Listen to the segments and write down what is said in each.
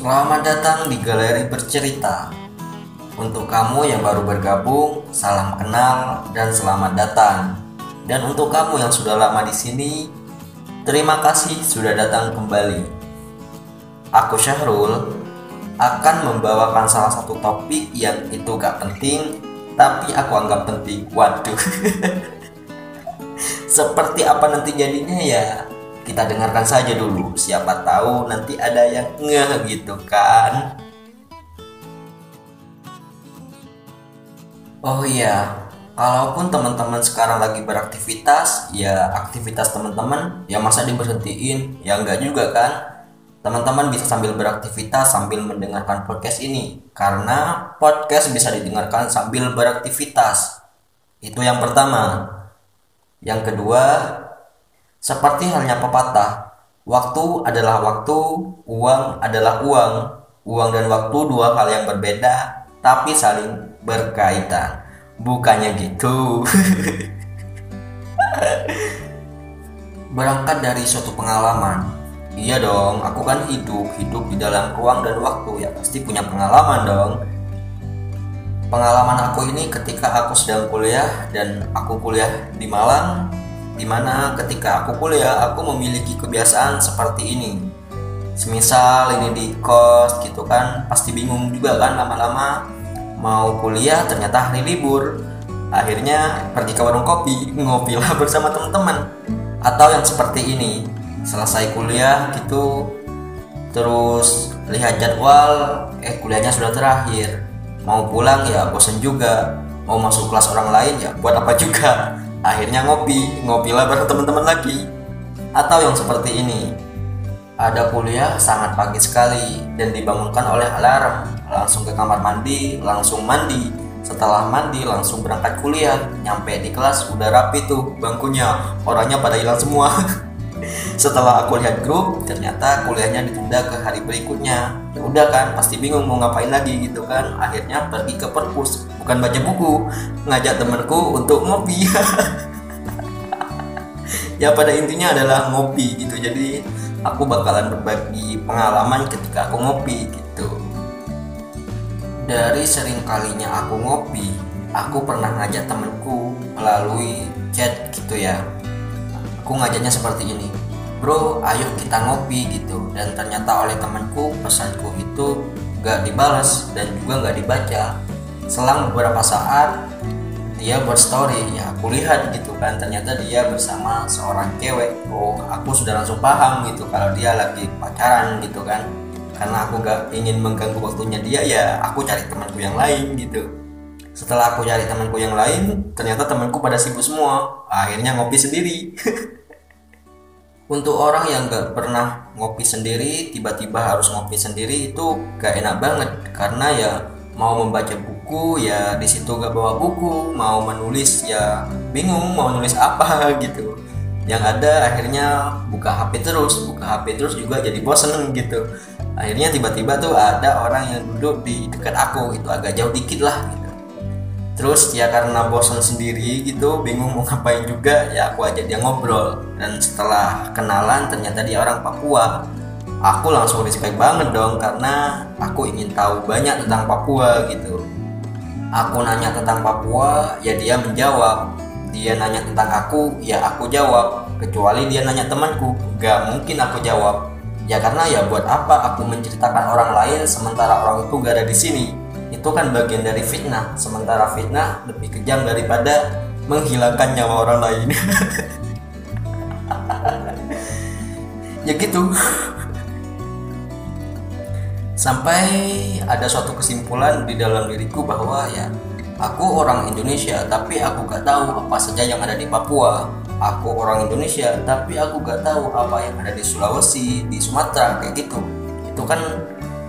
Selamat datang di Galeri Bercerita. Untuk kamu yang baru bergabung, salam kenal dan selamat datang. Dan untuk kamu yang sudah lama di sini, terima kasih sudah datang kembali. Aku Syahrul akan membawakan salah satu topik yang itu gak penting, tapi aku anggap penting. Waduh. Seperti apa nanti jadinya ya kita dengarkan saja dulu. Siapa tahu nanti ada yang ngeh gitu kan? Oh iya kalaupun teman-teman sekarang lagi beraktivitas ya aktivitas teman-teman ya masa diberhentiin? Ya enggak juga kan? Teman-teman bisa sambil beraktivitas sambil mendengarkan podcast ini. Karena podcast bisa didengarkan sambil beraktivitas. Itu yang pertama. Yang kedua seperti halnya pepatah, waktu adalah waktu, uang adalah uang. Uang dan waktu dua hal yang berbeda, tapi saling berkaitan. Bukannya gitu. Berangkat dari suatu pengalaman. Iya dong, aku kan hidup, hidup di dalam ruang dan waktu, ya pasti punya pengalaman dong. Pengalaman aku ini ketika aku sedang kuliah dan aku kuliah di Malang, di mana ketika aku kuliah aku memiliki kebiasaan seperti ini. Semisal ini di kos gitu kan pasti bingung juga kan lama-lama mau kuliah ternyata hari libur. Akhirnya pergi ke warung kopi ngopi lah bersama teman-teman. Atau yang seperti ini selesai kuliah gitu terus lihat jadwal eh kuliahnya sudah terakhir. Mau pulang ya bosen juga mau masuk kelas orang lain ya buat apa juga akhirnya ngopi ngopi lah bareng teman-teman lagi. Atau yang seperti ini. Ada kuliah sangat pagi sekali dan dibangunkan oleh alarm. Langsung ke kamar mandi langsung mandi. Setelah mandi langsung berangkat kuliah. Nyampe di kelas udah rapi tuh bangkunya. Orangnya pada hilang semua. Setelah aku lihat grup ternyata kuliahnya ditunda ke hari berikutnya. Ya udah kan pasti bingung mau ngapain lagi gitu kan. Akhirnya pergi ke perpus bukan baca buku ngajak temanku untuk ngopi. Ya pada intinya adalah ngopi gitu. Jadi aku bakalan berbagi pengalaman ketika aku ngopi gitu. Dari sering kalinya aku ngopi aku pernah ngajak temanku melalui chat gitu ya. Aku ngajaknya seperti ini bro ayo kita ngopi gitu. Dan ternyata oleh temanku pesanku itu gak dibalas dan juga gak dibaca selang beberapa saat dia buat story ya aku lihat gitu kan ternyata dia bersama seorang cewek. Oh aku sudah langsung paham gitu kalau dia lagi pacaran gitu kan. Karena aku gak ingin mengganggu waktunya dia ya aku cari temanku yang lain gitu. Setelah aku cari temanku yang lain ternyata temanku pada sibuk semua. Akhirnya ngopi sendiri. Untuk orang yang gak pernah ngopi sendiri tiba-tiba harus ngopi sendiri itu gak enak banget. Karena ya mau membaca buku ya di situ gak bawa buku mau menulis ya bingung mau nulis apa gitu. Yang ada akhirnya buka HP terus buka HP terus juga jadi bosen gitu. Akhirnya tiba-tiba tuh ada orang yang duduk di dekat aku itu agak jauh dikit lah gitu. Terus ya karena bosan sendiri gitu bingung mau ngapain juga ya aku ajak dia ngobrol. Dan setelah kenalan ternyata dia orang Papua. Aku langsung respect banget dong karena aku ingin tahu banyak tentang Papua gitu aku nanya tentang Papua ya dia menjawab. Dia nanya tentang aku ya aku jawab. Kecuali dia nanya temanku gak mungkin aku jawab. Ya karena ya buat apa aku menceritakan orang lain sementara orang itu gak ada di sini? Itu kan bagian dari fitnah. Sementara fitnah lebih kejam daripada menghilangkan nyawa orang lain. Ya gitu sampai ada suatu kesimpulan di dalam diriku bahwa ya aku orang Indonesia tapi aku gak tahu apa saja yang ada di Papua. Aku orang Indonesia tapi aku gak tahu apa yang ada di Sulawesi di Sumatera kayak gitu. Itu kan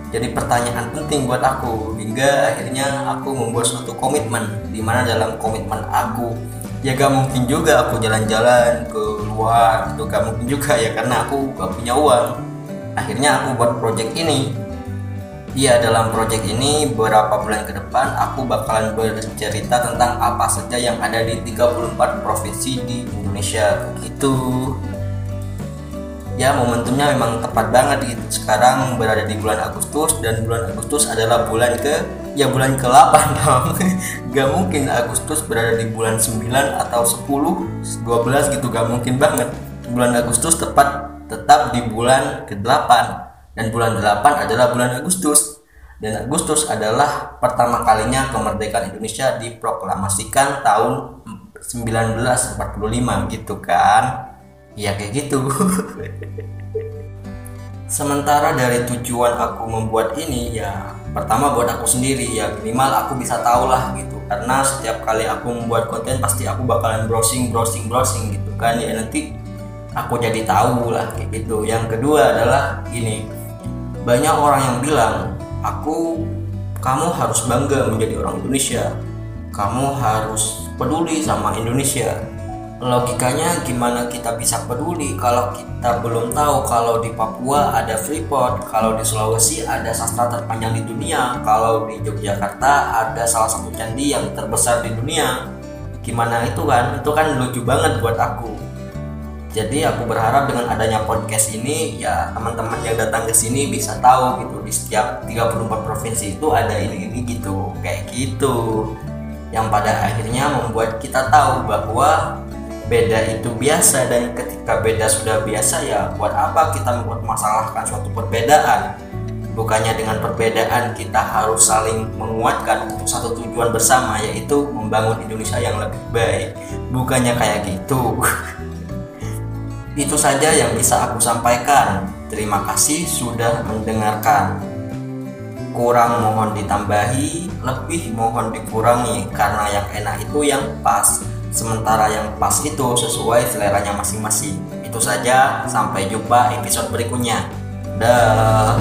jadi pertanyaan penting buat aku hingga akhirnya aku membuat suatu komitmen di mana dalam komitmen aku ya gak mungkin juga aku jalan-jalan ke luar itu gak mungkin juga ya karena aku gak punya uang. Akhirnya aku buat project ini ya dalam project ini beberapa bulan ke depan aku bakalan bercerita tentang apa saja yang ada di 34 provinsi di Indonesia. Gitu ya momentumnya memang tepat banget gitu sekarang berada di bulan Agustus dan bulan Agustus adalah bulan ke ya bulan ke-8 dong gak mungkin Agustus berada di bulan 9 atau 10 12 gitu gak mungkin banget. Bulan Agustus tepat tetap di bulan ke-8 dan bulan 8 adalah bulan Agustus. Dan Agustus adalah pertama kalinya kemerdekaan Indonesia diproklamasikan tahun 1945 gitu kan? Ya kayak gitu. Sementara dari tujuan aku membuat ini ya pertama buat aku sendiri ya minimal aku bisa tahu lah gitu. Karena setiap kali aku membuat konten pasti aku bakalan browsing browsing browsing gitu kan? Ya nanti aku jadi tahu lah kayak gitu. Yang kedua adalah ini banyak orang yang bilang aku kamu harus bangga menjadi orang Indonesia kamu harus peduli sama Indonesia logikanya gimana kita bisa peduli kalau kita belum tahu kalau di Papua ada Freeport, kalau di Sulawesi ada sastra terpanjang di dunia, kalau di Yogyakarta ada salah satu candi yang terbesar di dunia. Gimana itu kan? Itu kan lucu banget buat aku. Jadi aku berharap dengan adanya podcast ini ya teman-teman yang datang ke sini bisa tahu gitu di setiap 34 provinsi itu ada ini ini gitu kayak gitu. Yang pada akhirnya membuat kita tahu bahwa beda itu biasa dan ketika beda sudah biasa ya buat apa kita membuat masalahkan suatu perbedaan? Bukannya dengan perbedaan kita harus saling menguatkan untuk satu tujuan bersama yaitu membangun Indonesia yang lebih baik. Bukannya kayak gitu itu saja yang bisa aku sampaikan terima kasih sudah mendengarkan kurang mohon ditambahi lebih mohon dikurangi karena yang enak itu yang pas sementara yang pas itu sesuai seleranya masing-masing. Itu saja, sampai jumpa episode berikutnya. Dah.